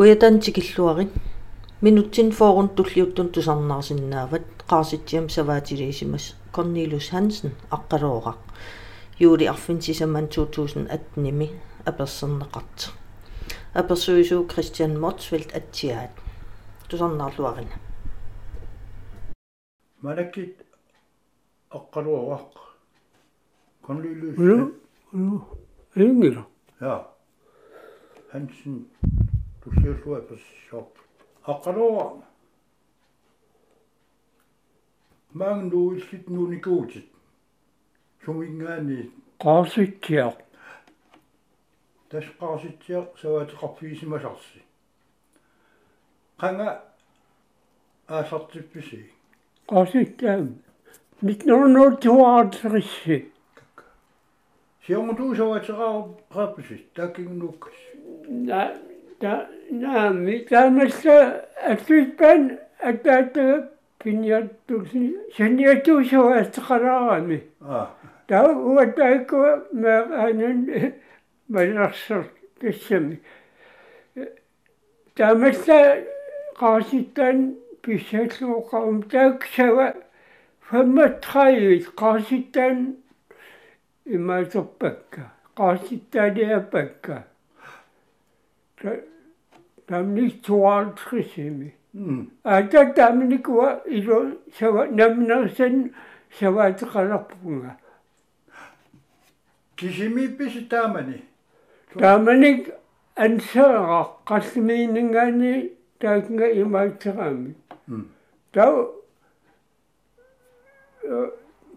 куятаантикиллуарин минутсин форун туллиуттун тусарнаарсиннаават qaasittiam savaatiliisimas Cornelius Hansen aqqaluoqaq juuli arfintisamman 2018 aperserneqart apersuisuu Christian Motsfeldt atsiaat tusarnaarluarina manakit aqqaluoqaq Cornelius ingila ja Hansen tulliullua apersiorp aqqaluoqaq maangnuillit nuunikuutit suminggaani qaasittiaq tasqaasittiaq savaatiqarfiisimasarsi qanga aasartippisi qaasittaa 1942 siormutu savaatiqaarpisi taakkingunukkas na ta naami taamassa atsuippan attaataga pinniartuusi saniatuusavaastaqalaarami ah таа уатаиккуа мааанун малерсер тассами таамасса qaasittaан писсааллуоқарум тааксава 35 qaasittaан имаасерпакка qaasittaалиапакка та тамни 52 ата тамникуа ило сава намнерсан саваатеқаларпунга кисимипписи таамани тааманик ансеэра қаллимииннгаани таакнга имаатсерами тау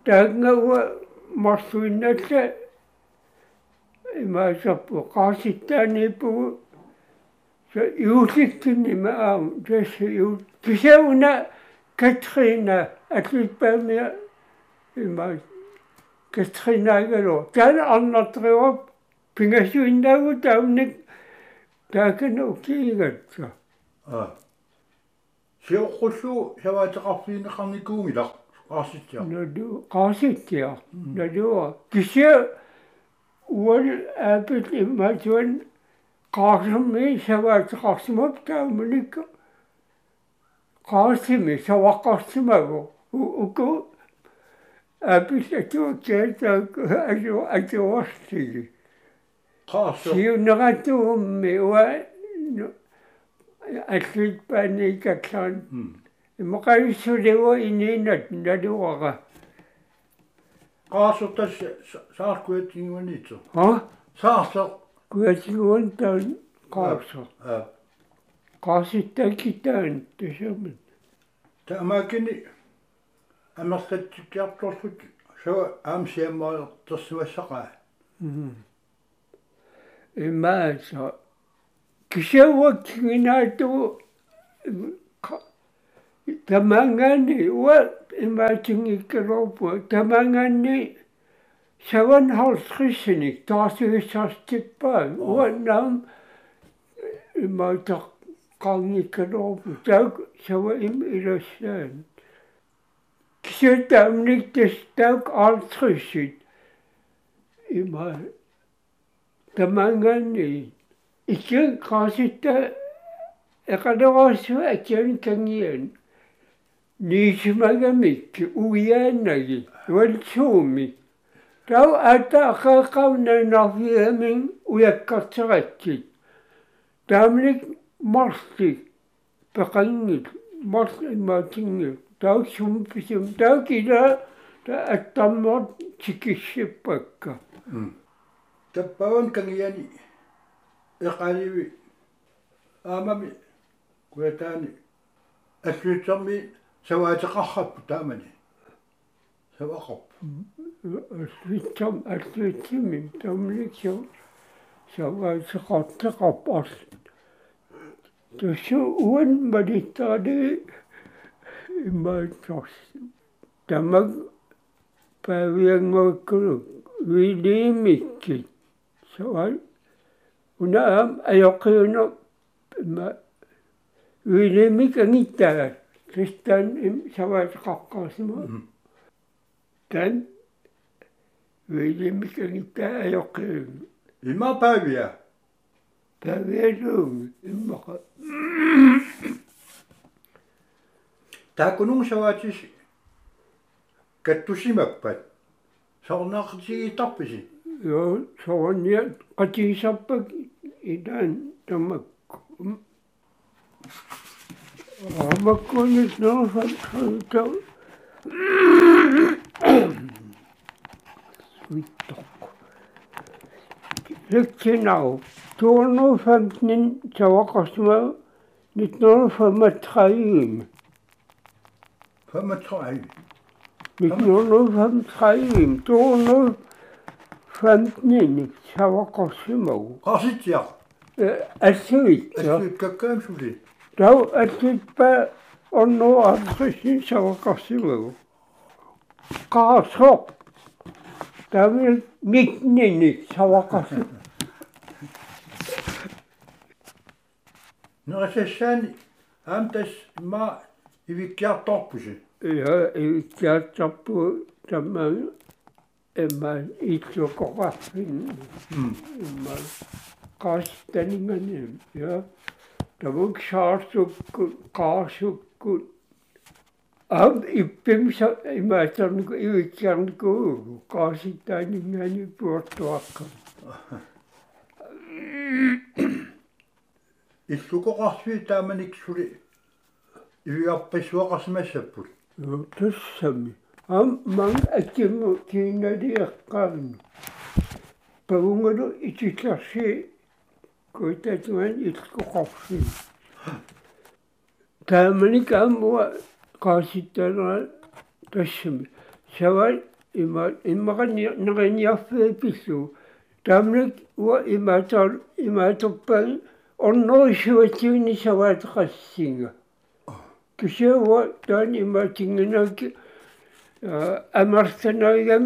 таакнгауа марсуинналла имаасарпу qaasittaaniippugu så juulikkini ma aam tässä ju kiseuna Katrina atlitpäimiä ima Katrina galo tän annatreva pingasuinnagu taunnik taakan ukiigatsa ah siоққуллу саваатеқарфиинеқарникуунгилар qaasittia nadu qaasittia nadu kise uol aapit imatuan qaasami savaatеқарсимап тааманик qaasimi savaqqarsimagu uku aapit atuukiataak aju atuartigi qaassa siunnerattuummi ua аллит пааникаккаан имақалиссулигуа иниинат налуара. Qaassortas saarkuatiнгуанитсо а? Saarseq таан qaasa ah qaasittакитаан тасамат таамаакини амерлатсиккиарторлут сава аамсиаммаалертерсуассақаа имааса кисауаккинаату тамангани уа se on halsryssinik taas yhdessästi päin. Uudennaan ymmärtä kannikan ovu. Se on im ylös jäänyt. Sitä on niittes täyk halsryssit. Immer tämän kannin. Ikään kaasittaa Ekadorasua ekien kengien. Niisimäkä mikki, uijäännäkin, valtsuumik. Тау ата ақаақаунанарфиамин уяккартератсит таамник марси пеқангит марс имаатингит тау сумписум тау кила та аттаммор тикиссиппакка. Таппаван кангиани эқаливи аамами куятаани ассуутсарми саваатеқарраппу таамани stridsam, stritsimim, ta on lihtsam. samal see katta kapas. tõsi, on mõnitane, ma ei tahtnud. tema päev ja ma ülimikki, seal on enam ei hakka enam, ma ülimikke mitte, sest ta on samas kakas. ta on Verdiğimiz miktarı yok. İma paviye. Paviye diyorum. İma Takunun savaşçı kattuşimak pat. Sonra kıtçıyı tapışı. Yo, sonra kıtçıyı sapık iden tamak. Ama konu konuşma, hadi hadi Lidt senere, 215 Tavakosma, 1935. 35? 1935, 215 Tavakosma. Qasitja? Assitja. Kakkaan suli? Tav assitpa onnu arsusin Tavakosma. Qaasok. Gavril Mikni'nin savakası. Nurse sen hem de ma evi ivikyar toppucu. Ja, ivikyar toppu tamam emma itlokoraffin. Emma kasteningen hmm. ja. Da vuk saarsukku kaasukku am ippimsa imaatarnuku ivikkiarnuku qaasittaaningani puortuaqqa иллукоқарсуи тааманик сули ивиарписуақарсимассаппут jo tussami am mang akkimu kiinaliiqqaarnu pavungalu ititlarsi kuitatuan ilkoqorsi taamanik ammua qaasittanera tassami savai ima immaqani neriniarfee pillu taamanik ua imaatar imaatorpan ornerisuatiuni savaataqassinga кисеуа таани имаатингинаки амарстанаигам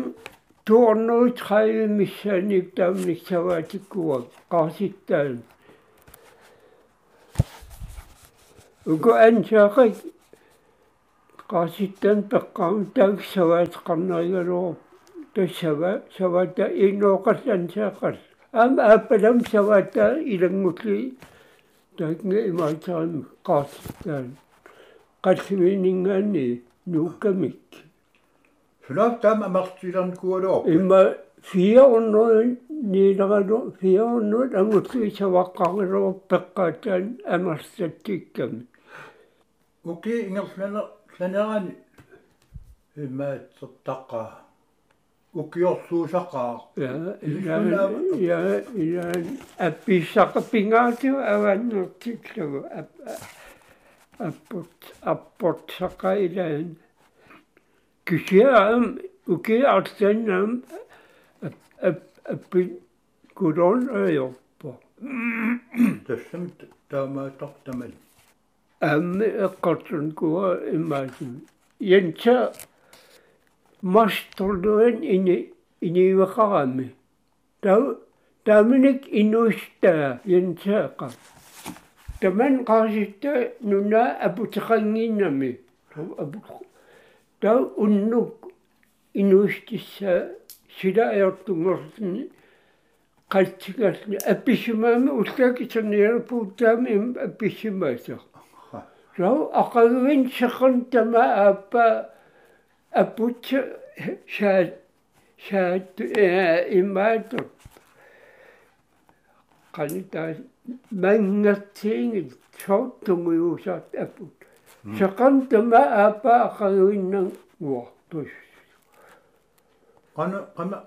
туорнуут хайвимиссааник таамник саваатиккуа qaasittaан уко ансаақак qaasittaan пеққаам таак саваатеқарнаригалоо тассава саваата инооқас ансаақас аама ааппалам саваата илангулли таакнга имаатаами qaasittaан qalliminingani nuukkamik сулаап таама амартиларн куалоо имма 400 нилерану 400 ангутсуи саваққарилоо пеққаатаан амарсаттикками уки ингерлана ланерани имаатсертаққаа укиорсуусаққаа я илаан я илаан апписсақпингаату аваннертиклугу аппот аппот сақаилаан кисиаам уки артсаннаам аппи кудон аёрпо. Тассам таамаатортамал амми эққартун куа имаасин. Янча мастордуэн ини иниивақарами тау тааминик инуистаа янчаақа таман qaasitта нуна апутеқангииннами апу тау уннук инуистисса силаажортунгорсини qattigasni appissumaami ullaakisarniarpuuttaami appissumaasa rau aqagvin seqan tama aappa apputsa saat saat imaatut qanitaa mangatsiingit soortungujuusaat apput seqan tama aappa aqagvinnan uortus qana qana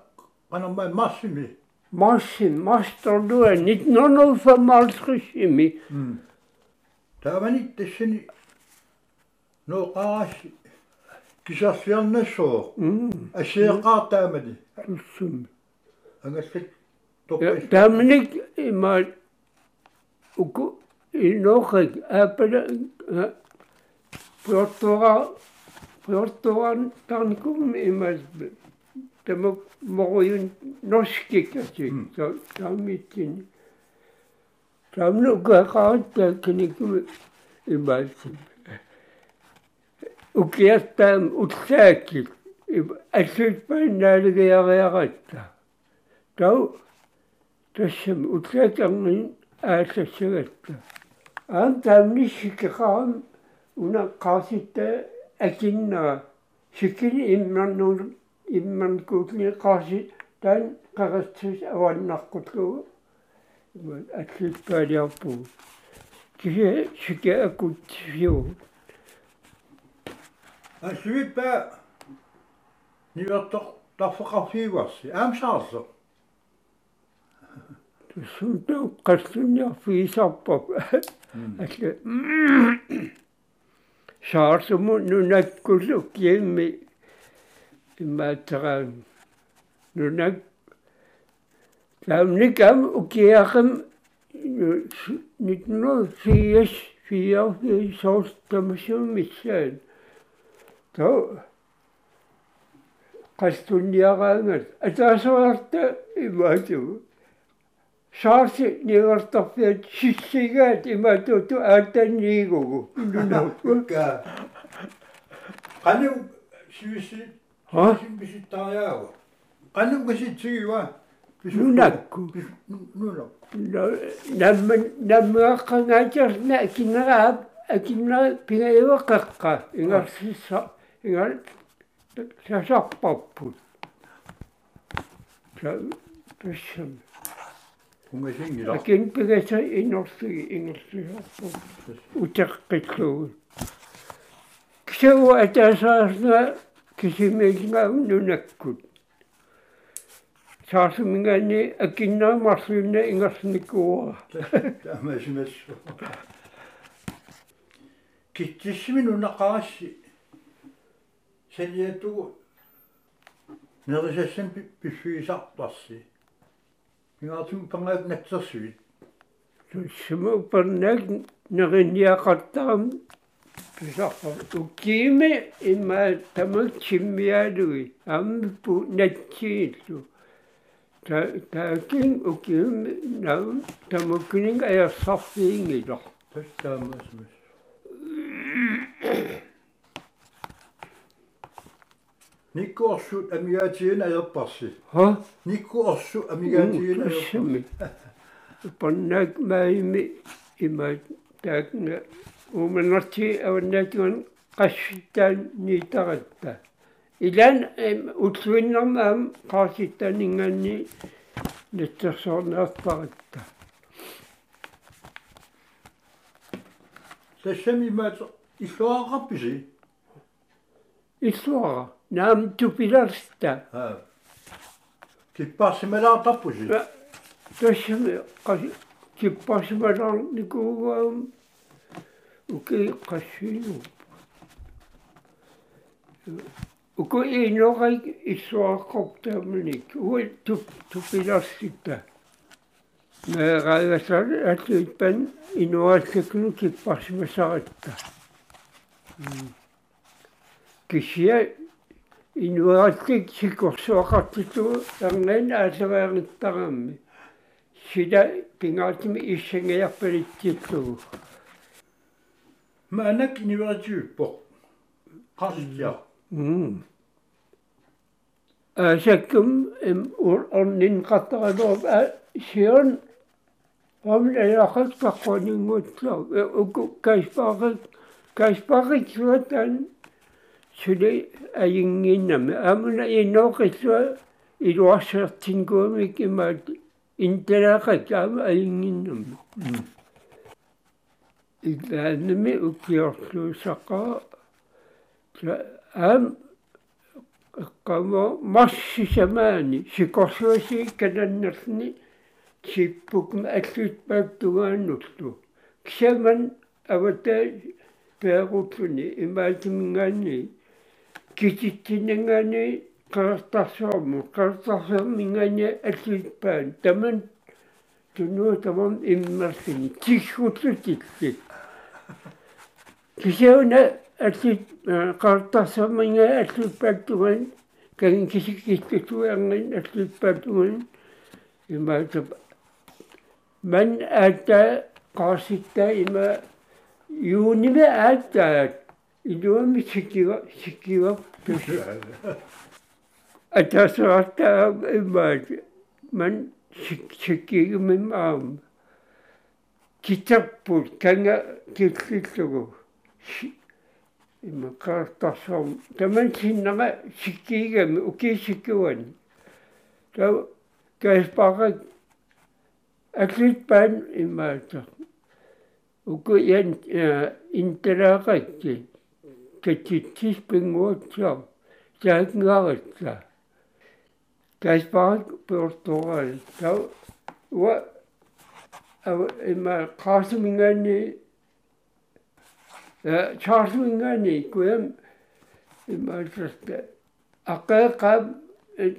qana mai massimi Massin, mastorlua, 1955 тааманик Tavanittisini no qaasi kisarsiarnassuuq hmm. assiiqaa taamani tussum angallik toppis taamanik ima uku inoqik. Appala priortuara priortuan tarnikum ima tamuk moruyun norskik asik hmm. taamitsin From look account tekniki imajim. Ukiyattam utsakit. Atsulpan nalga yagayagatta. Tau tasim utsakangin aasasagatta. Aan tamni shikikaam una qaasitta akinnaga. Shikin imman imman kutli qaasi tan qagastus awannaqqutlugu. à ce pas l'air pour. Tu as un coup de tuyau. Je suis pas. Ni la tortographie, voici. Un chance. Tu sens ton costumier fuissant pop. Parce que. Charles, nous n'avons que le mais. Il. Nous n'avons асвиппа ниверто тарфеқарфиуарси аамсаарсо сунту qassунниар фисарпап алла шаарсуму нунаккулу киэмми иммаатсараан нунак таамникам укиақам 1980 фиар соорс тамасуумиссаан то qassунниараангат атаасуарта имаату шаарси нигартарфиат сиссигаат имаатуту ааттанниигугу нунакка кану сивиси ха биситтариаава кану гаситсигива нунакку нунак намман наммеаққангаатиарна акиннераап акиннера пигаеваққаққа ингарсисса ингар сасарпарпут са пэссам унгасингила акин пигаса инорсуги ингерсисарпут утеққиллугу кисау атаасаарна кисимеилнгаа нунаккут саасумингани акиннаа марсуинна ингерсниккууа тамасимассу китсисми нунақарасси саниатугу нерисассан пиффиисартарси пингаатум пангаат натсерсуит суму парнаг неринниақартарам писарпа. Уккиими имма тамак чиммиалуи ампу натсииллу та таакин уккиими нау тамуккинин аярсарфиингилор тастаамасмас никкуорсут амигаатиина аерпарси ха никкуорсу амигаатиина аерпарси Uussammi. Pannag maimi ima taakna uumanarti avannaatuan qassittaan niitaratta. Ilan utsuinnarnaam qaasittaaningaanni natsersoornaarparatta. тассами маат иллуақарписи Исsuara naam tupilarsta. аа киппарсималаартарпуси Tassami qasi kippasimalarnikuugaam uki kun Innorik isoa koptamlik, ui tupilastipä. Me räävässä ätyypän innoaitseklu kippasimme saattaa. Mm. Kisiä innoaitsek sikorsua kattitu ärneen ääsäväärittaramme. Sitä pingaatimme issenge ja pelittituu. Mä näkin hyvä tyyppo. Kastia. Mm. امم أشكم أرنين قطع دوب أشيرن هم العلاقات كقوانين وطلاب كاشباغت كاشباغت شوتان شلي أينينم أمنا إنوقت إلواشرتين قومك إما إنتلاقت أم أينينم إذا أنمي أكيرتلو سقاء аам эққамо марсисамаани сикорсуаси кананнерни сиппукм аллуитпааттугааннуллу кисаман авата пеэрутлуни имаатимингаани кититсинангаани qertarsuarmu qertarsuarmingaani аллуиппаан таман тунуу тамам иммерлини тиггутлутилли кисауна алли qertarsuarminga аллуиппааттуган кагин кисиккиттутуарнин аллуиппааттуган имаатап ман аата qaasittaa ima юуниве ааттаат илуами сиккига сиккига атасаартаа имаат ман сиккигимим аам. Китаппут канга киллиллугу има картарсом таман синнага сиккигами укисиккуани та кайспага аклит пан имаата. Уку ян интерагатти. Катитсис пингуутсаа таатнгаратса кайспага португал та уа има qaasumingani chaarsuingani kuam ima tästä aqeqa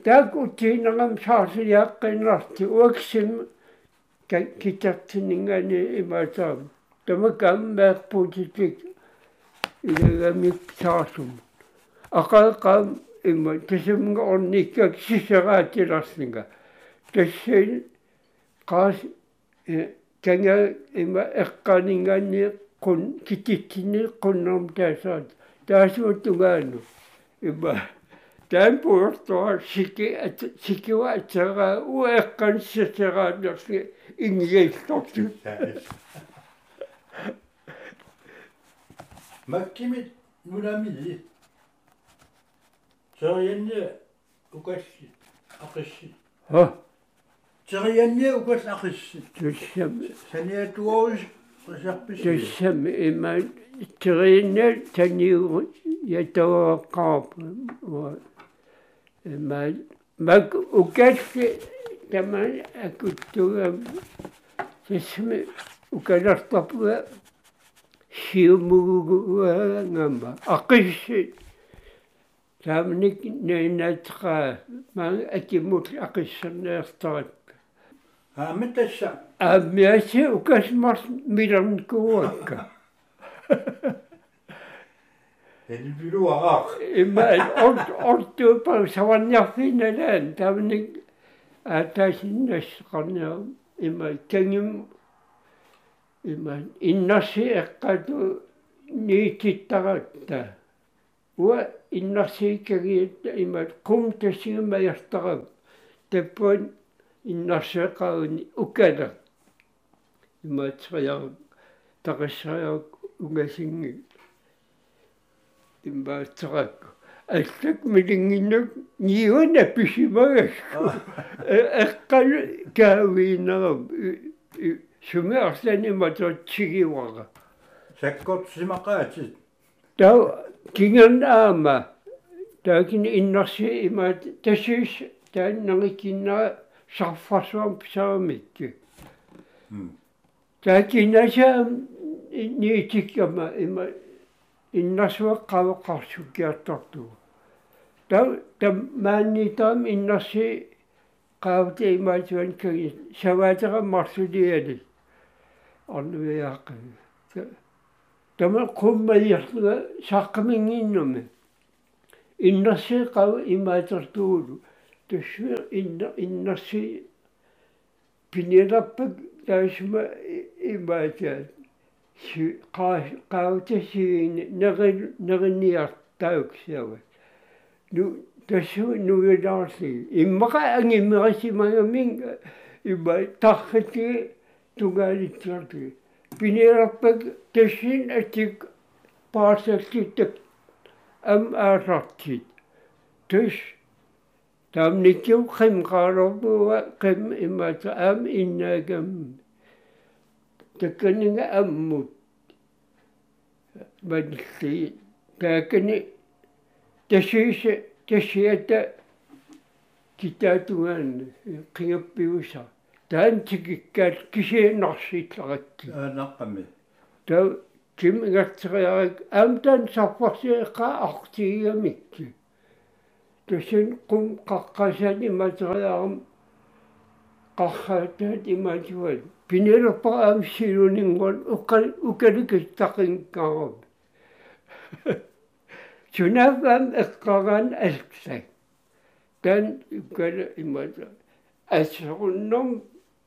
taak utiinangam chaarsiyaqqinarti uaksim kitartiningani imaataam tamakam meerpuutitik ilagamik chaarsum aqeqa ima tasumnga ornikkak siseraatilarsinga con chi ticchini con nom te sa da su tungano iba tempo sto siki siki wa tsara u ekkan sitera nerfi inge stoktu Makkimit nulamilli. Saryanni ukassi aqissi. Ha. Saryanni ukassi aqissi. Tüssem. Saniyatuğuz Dus hem in mijn trainen tenieuw je door kampen. Maar, maar ook kerstje, dat man, ik ook dus me, ook al dat tappen, siu mugu ngamba. Akkish, daar ben ik net ga, maar ik moet akkish naar start. Ha, met de haamitassa аммиаси укасмар милэрникууакка элбилуараақ имма орт ортуупа саванниарфиналаан таамник аатаасиннассеқарниа имма тангим имма иннарси эққату ниититтаратта уа иннарсииккагиит имма қум тассигимаяртарап таппуан иннарсеқарни укала имаатсриар тақассариар угасинги имбаатсеракку аллак милингиннак ниуна писимагаску эққал каавиинерам сумеарлани матотсигивара саккортсимақаатит таа кинган аама. Таакин иннарси имаат тассис тааннагикиннера сарфарсуам писаамикки таакинаса ниитиккама има иннарсуаққавеқарсуккиартарту таа там мааннитаам иннарси qaavti imaatuan kagi savaatera marsutiali ornuiaaqami tama qummayarluga saqqaminginnumi innarsi qav imaatertuulu tussu inna innarsi pinilappak taasuma imaataat si qaavta siini neril neriniartauksiavat nu tassu nuilaarsi immaqa angimmerasimangamin ima tarrati tungaalitserti pinilappak tassin atik paasallittak am aarartit tas taamnikkiu qimqaalorpuwa qim imata am innaagam takkaninga ammut manilli taakani tassiisa тассиата китаатунгаан қингаппиуса таантикиккаат кисииннарсииллеракки аанаққами таа ким игатсериарак Tusun kum kakasa di matralam, kakata di matral. Pinero pa am siro ningon, ukal kan ukal ke takin kaob. Sunafam ekkagan eskse. Dan ukali imatral. Asakun nom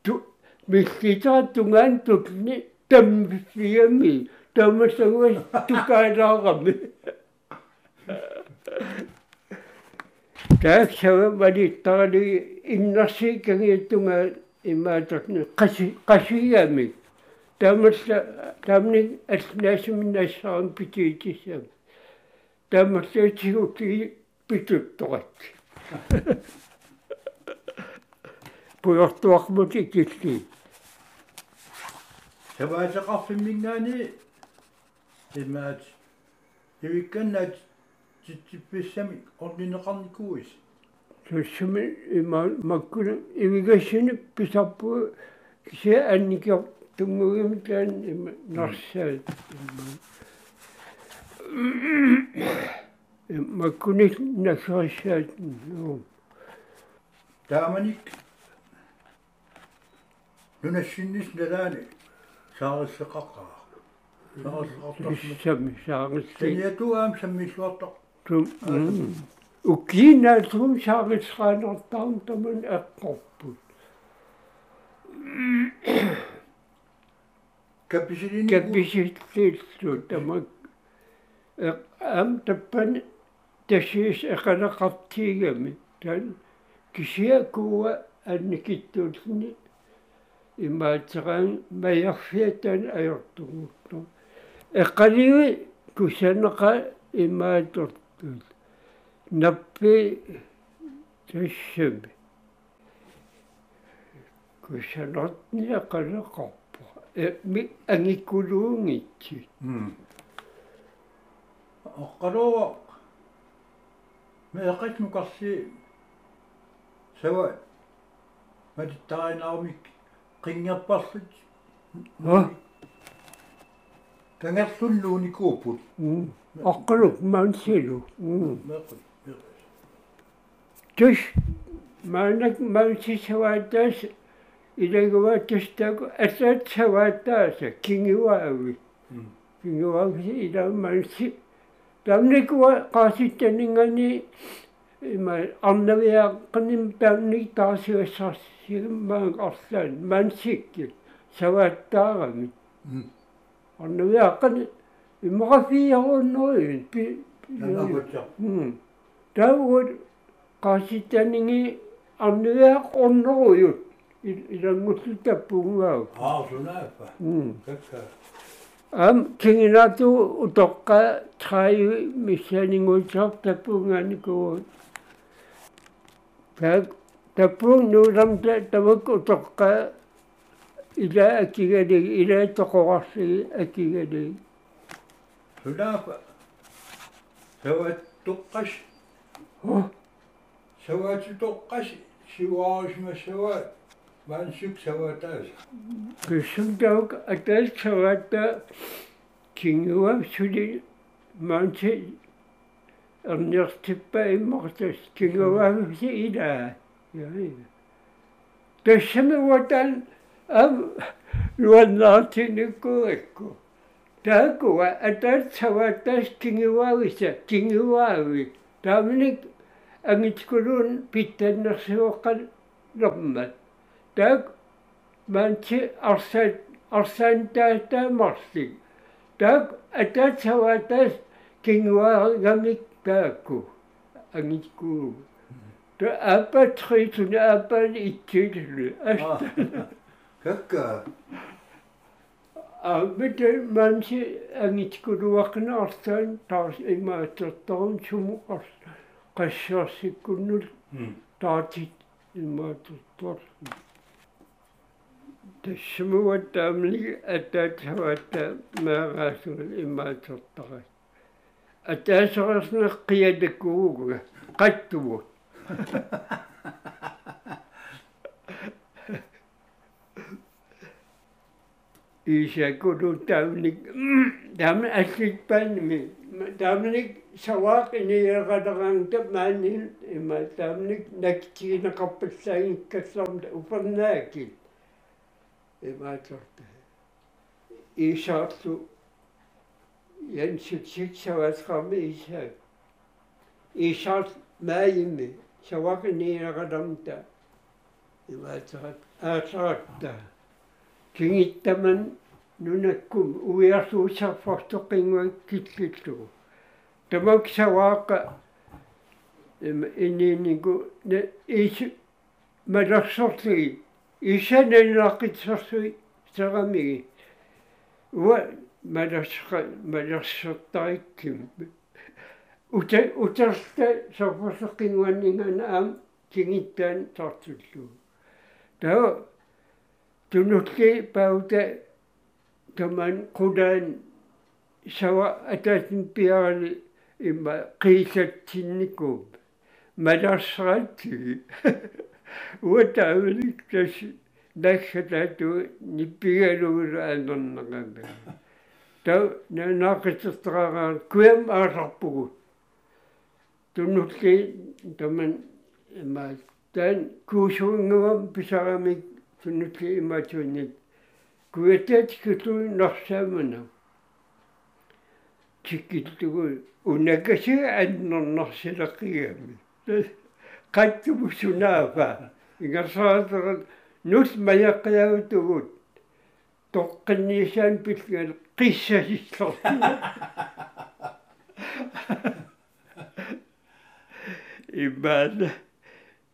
tu, mikita tungan tukni, tam fiyami, tam sangwa tukaragam. тааксава валиттарали иннарсииккагиаттунга имаатарни қаси қасигами тамалла тамник алнаасуминаассаарам питиитисам тамаллаатигуки питутторат пуйортуармут икилли таваасеқарфиммингаани имаат ивикканнаат титсипписсами орнинеқарникуис туссами има маккуна ивигассини писарпу кися анникиор тунгугим таан има нарсаат маккуни насаасаат нуу тааманик нунассиннис налаани саариссеқаққаа саариссеқартарсма сами саарисси таниатуаам саммиллуартақ тум укинаатум саарисраанертаун таман аққорпут каписилини каписиллиллу тамак ам таппан тасиис эқалеқартигами тан кисиакуа анникиттуулни имаатсераан маярфиатан аёртугуутто эққаливи кусанеқа имаатортут नब्बे दशमलव kusanotniaqalaqarpa mi angikuluungitsi hmm. oqqaluuaq meeqatnukarsi sawa matittarainaarmik qinngapparlut матиттаринаармик қингерпарлут а тангерлуллууни кууппут аққалук маунсилу меқут тус маанак маунсисаваатаас илагуааттастааку асаатсавааттааса кингуаави кингуаави иламаанси тамникуа qaasittaninngani има арнавиааққаним таанник таасиуссарсигмаан арлаан мансикки савааттаарами on ju hakka nüüd, ei ma ka siia olen olnud. tõusnud, kasid ja nii, on ju jah, on olnud. ja muidugi tõppub ka. aa, sul läheb või? mkk. siin on natuke tokka, إذا أكيدي إذا تقرصي أكيدي لا سوى تقش سوى تقش سوى ما سوى من سك سوى تاز كسم دوك أتاز سوى تا كينيوام سودي مانسي أرنغتبا إمغتس كينيوام سيدا يعني تسمى وطن luonnontinukuikku. Takua, atatsawa tas kingiwawisa, kingiwawi. Tamnik angitskurun pitannarsiuqan lommat. Tak manchi arsan arsan taata marsik. Tak atatsawa tas kingiwagamik taakku. Angitskurun. Hmm. Ta apa tritun apa ittillu. Astana. А мите манчи ангиккулуақна арсан таас имаатертарун суму арс qassarsikkunnul taatit يقولوا تامنك دام أشيك بنمي دامنك سواق إني غدغان تمانين إما دامنك نكتي نقبل سين كسلم وفرناكي إما ترد إيشارتو ينشد شك سواس خام إيشار إيشارت ما يمي سواق إني غدغان تا. إما ترد أترد آه، кингиттаман нунаккум уиарсуусарфортоқингуак киллиллугу тамак саваақа эм ининигу не ис малерсорли исананеққитсэрсуи сарамиги уа малерсqa малерсертарикким ута утарста сорпоссеққингуаннингана аам кигиттаан тартуллу таа тунулли паута таман қудаан сава атаатин пиарали имма қисатсинникууп малерсраати уатаавлик тас наккатаату ниппигалугула аанернакаба таа наақиттертараа куям аасарпугу туннулли таман имма таан куусунгуам писарамик туннулли имаатуунник куятаат кутуи нарсаамана чиккиттугу унакаси аннернарсилаққигами qattumussunaafa ingarsaateret nus mayaqqiyagutugут тоққинниисаан пилгал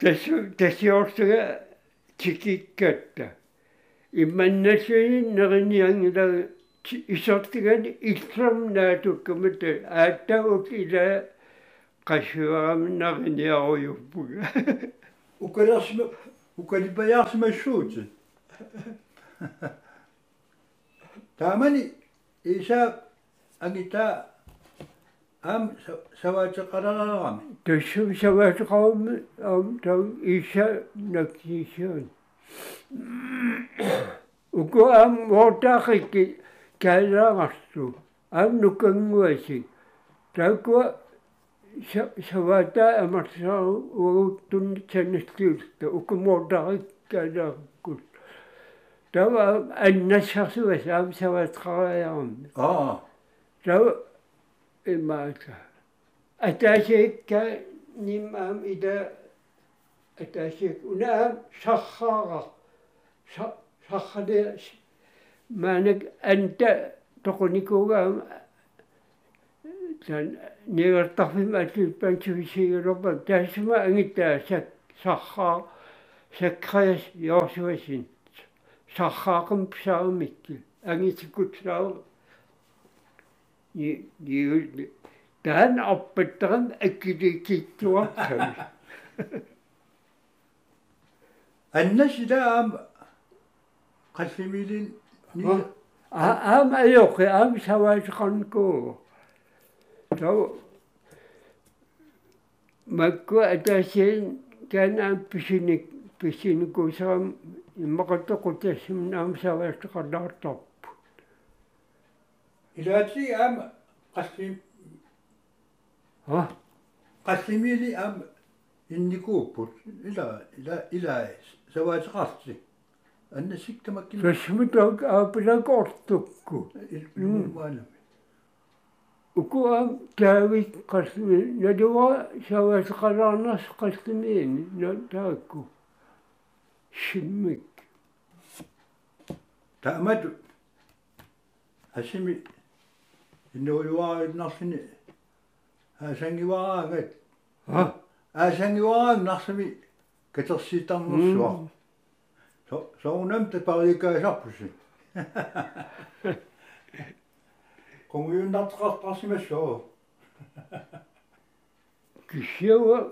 ചിക്കിക്കട്ടെ ഇമ്മന്നശയിന്നറിഞ്ഞില്ല ഇസർത്തികൻ ഇത്രം നാട്ടുക്കുമിട്ട് ആറ്റ ഒട്ടില്ല kaşığımın O kadar asma, o kadar bayağı asma şutu. Tamam, hani İsa, Anita, тасу тасиорсуга тикиккатта имманнасуи нериниангила исортигани иллам наатуккамата ааттагут ила qassuaramnariniaruйuppuga ukalarsma ukalipayaarsmassуути таамани иса агита ам саваатеқаларарами тассу саваатеқарами ам тау иса наккисуун уку ам вортаақикки каалаарсу ам нукангуаси таакуа савата амарсаа угуттун чанниллиулта укумуортариккаалааккут тава аннассарсуас аам саватқараярами аа тава имаата атаасиикка нимаам ида атаасиик унаам сархаара сархале маанак анта тоқуникуугаам тан нигертарфим Je, je, dan op het dan ik je kijkt. En net kan je me dan niet? Oh, aan mij ook, aan zou ik gaan komen. Zo. Maar ik wil dat eh, je dan aan pisine, pisine koos je ik gaan daar toch. Илаати аам қаллим а? Қаллимили аам инникууппут ила ила ила саваатеқарти аннасиктамаккин тассмутак аапилакортукку илмуалами ukua taavik qasmi naluwa savaasqalaarnas qasmiini na taakku shimmik таамат асими sinne oli vaavetnassini äsänki vaavet. Äsänki vaavetnassimi ketorssiitarnersuaq. So soornemte zo, Kongiuntarteqartarsimassoo. Kissiawa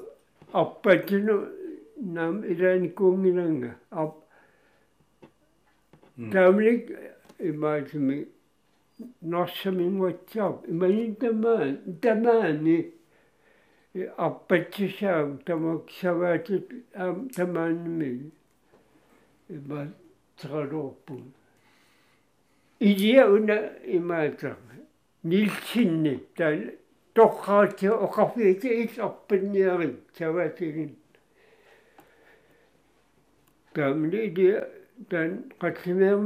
appatinu nam coming in. Tamlik imaatimi норсамингуатсаап иманин тамаа тамаани аппатсисаа тамак саваатит аам тамаанми има тралорпу идиа уна имаатаа нилсинни таа тоққаати оқарфиити ис арпинниари саваатигин. Таамни идиа тан қатсимеэм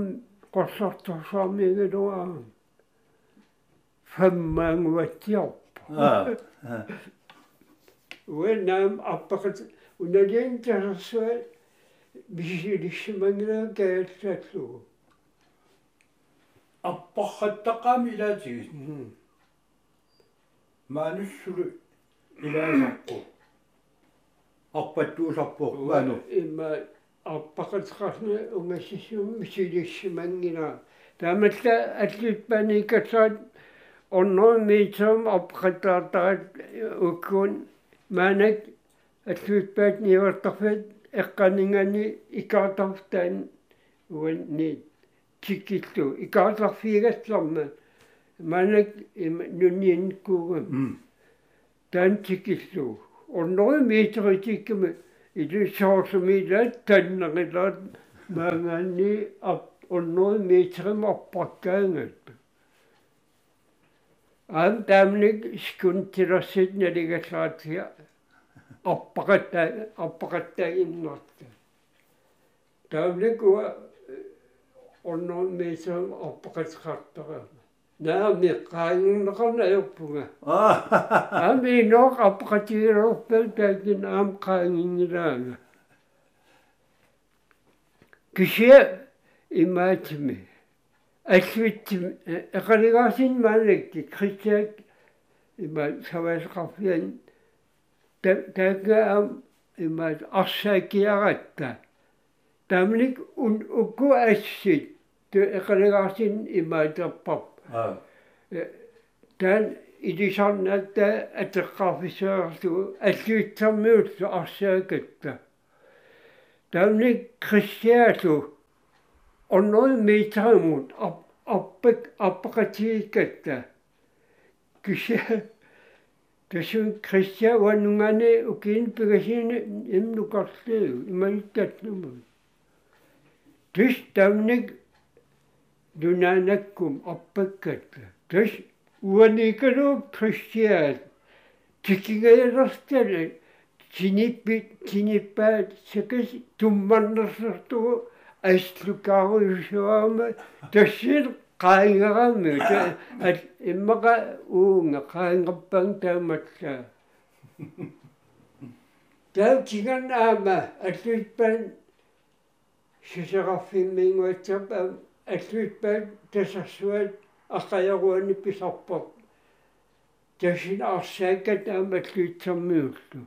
qorsartorsaarmiigaluaa fammaanguatsiarpa аа uannaam arpaqat unalian tasersua бисилиссимангилаа каалсааллугу аппархаттаққаами илаатигис маануссулу илаасаққу. Арпаттуусарпу ману имма арпақатеқарна унгассисуум мисилиссимангила таамалла аллиппаникасаат орнормиитсуум апқатаартарат уккуун маанак аллуиппаат ниуартарфит эққанингани икаатарфтаан уанни тиккиллу икаатарфигассарма маанак нунниинкуугам таан тиккиллу орнормиитеритиккама илуссоорсумилаат таннерилаат. Маангаанни ап орнормиитерима аппаккаангат аан таамник скунтирасит налигаллаатиа аппакатта аппакаттагиннарта таамник уа онно месам аппакатсартара наами qaangernerna ajuppunga аами ноо аппакатиерорпал таакин аам qaangingilaanga кишэ имаатими аллуитсим эқалигаасин маалакки кристиак има саваасқарфиан таакаам има арсаакиаратта тамник ун укку ассит тэ эқалигаасин имаатарпап таан идисарнаатта атеққарфисеерлу аллуитсармиуллу арсаакатта тамник кристиаалу онной мейтаамут аппак аппакатииккатта. Кисе тэшүн кристиа ванунгане укин пигасини имнукарлуу иманиттатнуму тэш тамник дунанаккум аппаккатта. Тэш уаникалу кристиаат тикигаерастале чиниппи чиниппаат секэс тумманнерсартугу аслукааруйусуаама тассил qaingarammi at immaqa uunga qaingappang taamalla taa kigan aama alluitpan сисеқарфиммингуатсап аллуитпаат тасарсуат аққаяруани писарпак тасин арсаакка таама аллуитсармиуллу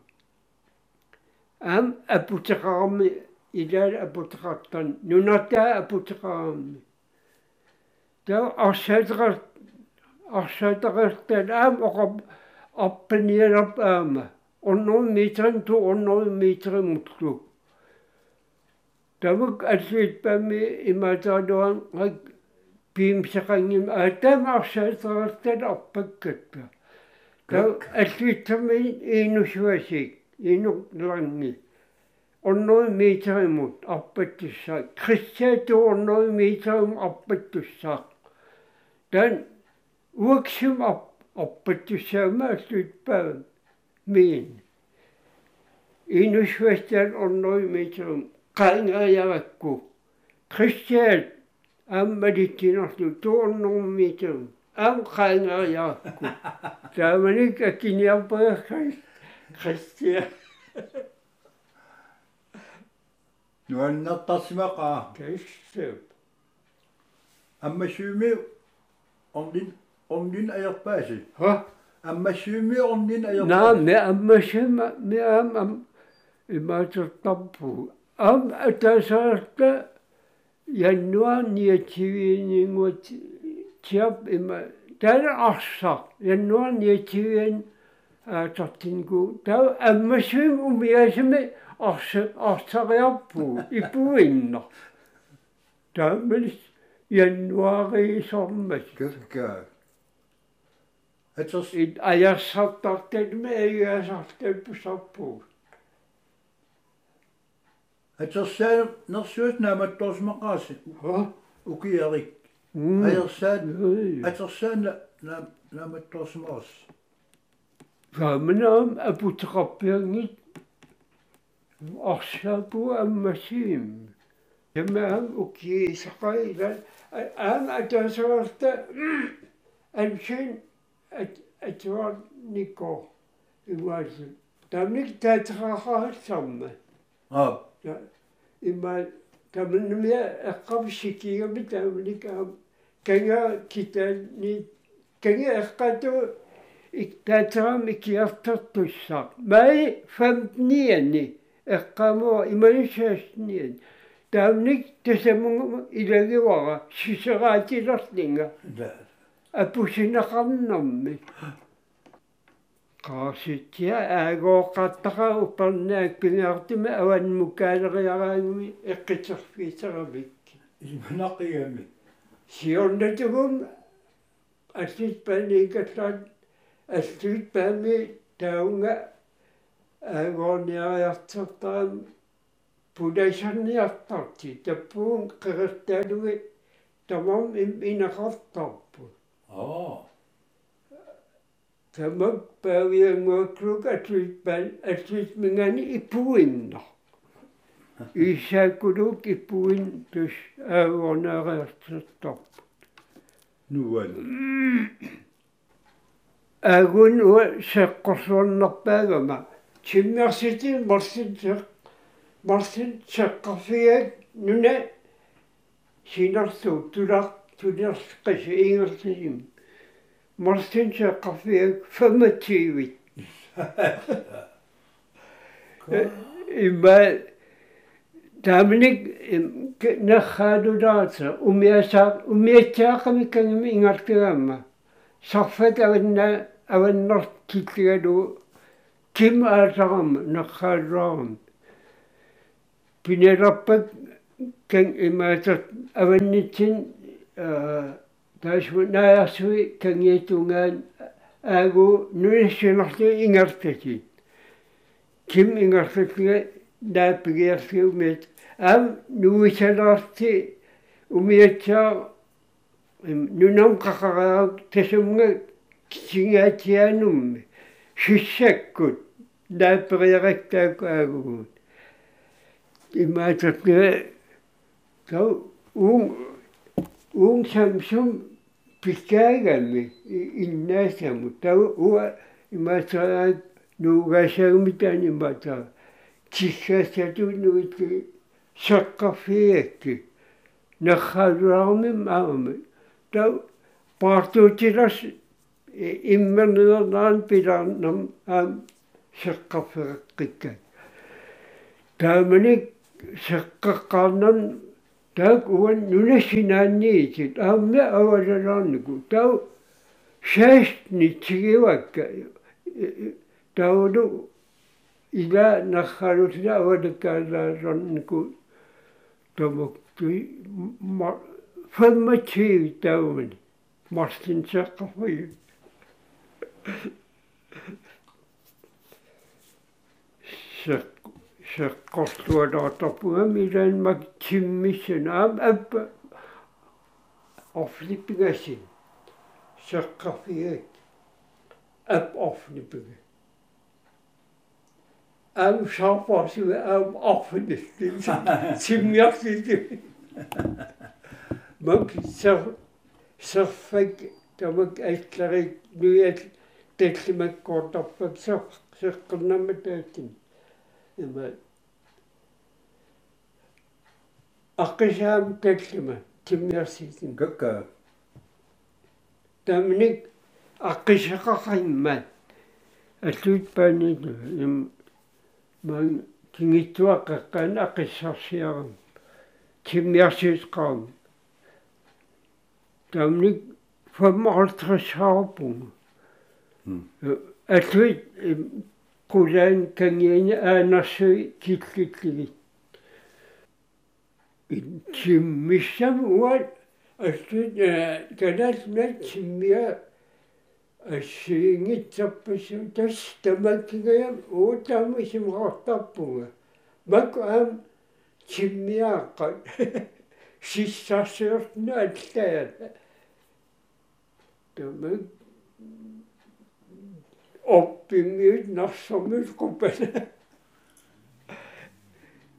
аам апутеқарми илаал апутеқартан нунатаа апутеқарами таа арсаатеқар арсаатеқартаат аам. Оқап аппаниалап аама оннор метрин ту оннор метримутлу тамак аллуитпаами имаатаалуан гак пимсақангим аатаам арсаатеқартаат арпаккатта таа аллуитсами иинусуасик инурланни оннoi метримут арпаттуссаа кристиату оннoi метрим арпаттуссаа тан уаксим арпаттуссаама аллуиппаа мин инусвастан оннoi метрим qaingaayavakku кристиат аммалиттинерлу туорнэрмиитум аам qaingaayavakku тааманик وأن التصمقة Teşrif. أما شومي أمدين أمدين أيق باشي Ha? أما شومي أمدين أيق نعم يا أما شم يا أم أم ما تطبو أم أتسارك yanua niyetivinin o tiap ima der aksa yanua niyetivin e, tattingu der ammasım umiyasımı artsariapu ipuinna taammanis januariisormas kyrkkää et sos in ajassartartelma eigasartelpusarpuu et sos sää na naamattorsmaqaasi ukiarik mm. ajassaan et sos sään naamattorsmaas saamanaam aputaqarpiangit أخشب أم مسيم تمام أوكي سقايدا أنا أتصورت أمشين أتصور نيكو يوازن تملك تتخاخا ثم. آه. إما تمن ميا أقب شكية بتملك أم كنا كتاني كنا أقدو تترام كيف تطشق ما فهمتني يعني. Эққамо ималисаасниан таамник тасамунгама илагивара сисераатилерлинга да. Апусинақарнэрми qaasittia аагооқаттаqa упернаак пингаартима аванмуккаалериараагуми эққитерфиитеравик имнақиами сиорнатугум аллит пааникаллаат аллит паами таунга аагоорниариартертарам пулайсарниартарти таппуун қерертаалуги тамам инақартарпу аа тамак паавиангуакклук атлит пан атлит мингани ипуинна. Исааккулук ипуин тус аагоорниариартертарпу нуал агун уа сеққорсуарнарпаагама тиммерсити марсин сеқ марсин сеққарфиак нуна синарсуу тулар тулерсқаси ингерсисим марсин сеққарфиак фамативит имма таамник наххаадулаата умиасаа умиатсаақами кангами ингартигаама сарфат аванна аваннартиллигалу ким аасарам наххаалуарам пинераппак кан имаатат аваннитсин аа таасу наасуи кангиатунгаан аагу нуиссинарли ингартати. Ким ингартатига нааппигиарсиумиат аам нуисалаарти умиатсаа нунам қақараак тасумга кисингаатианумми шиссаккут нааппериарактаак аагугут имаататнга тау уун уун самсум пиккаагамми иннаасаму тау уа имаатаат нуугаасаагумитаани имаатаа тиссаасатуннуитли саққарфиакки наххалуарми маами тау партуутилас иммернернаан пилаарнам аам şıkka fıkkıkken. Dâmini şıkka kandan dâk uvan nüneşinanni için. Amme avazalanniku. Dâv şeşni çiğivakke. Dâvudu ila nakharutna avadakalalanniku. Dâmuktu fırma çiğ dâvini. Martin çakafayı. Чаққарфи сеқ сеққорлуалаартарпуга милаанмак тиммиссанаам аппа орфлиппигасин сеққарфигак ап орфлиппига ам шарпарсуга ам орфлиппиг тиммиарсити мак сер серфак тамак алларик нуят таллимаккоортарпак сер сеққернамма таатин има аққисаам таллима тиммиарситин какка тамник аққисақақиммат аллуит паанит им ман кингитсуаққаққаан ақиссарсиарам тиммиарсиисқаам тамник 55 kuzen tengen äänäsi kitkitkivit. Kimmissä vuod, että tänät tam kimmiä, Singit tappisi tästä mäkiä uutamisen kohtapuun. Mäkään že Siis sasiot To Tämä op die minuut so zo'n minuut kopen.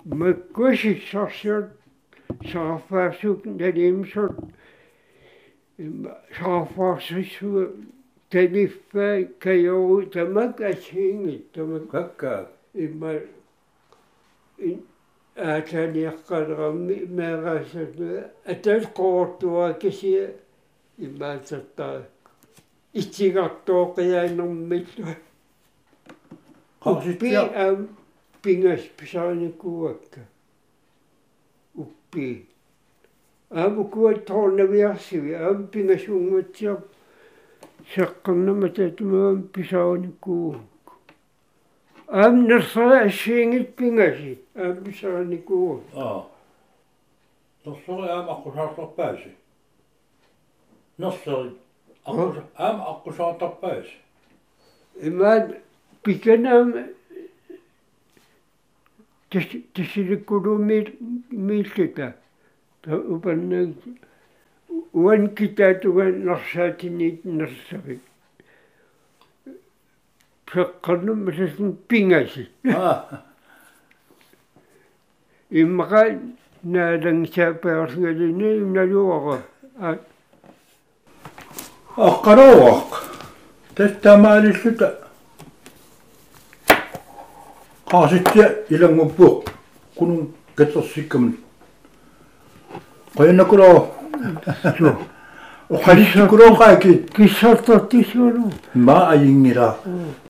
Mijn kusje zag ze, zag verzoeken dat hem zo, zag verzoeken dat die vijf kajoen te maken ging, te maken. Maar Atan аам пингас писааникуакка pi aamu kuwa tornaviarsivi aam pingasuungutsiaq seqqarnama taatumaam pisaanikkuu aam nersara assiingit pingasi aam pisaanikuu aa tossori aam aqusaartarpaasi nerseri aqusa aam aqusaartarpaasi imaan pikanaam тисиликкулуумми мииллута та упаннаг уан китаатуга нарсаатинниит нерсави пеққарнум масасун пингаси аа иммака наалангсаапаерсгалини налуара а аққаруақ тастамаалиллута qaasittia ilanguppuq kunun katersikkamun qayannakulo uqalissakuloqaaki киссартартисуалу ма аингила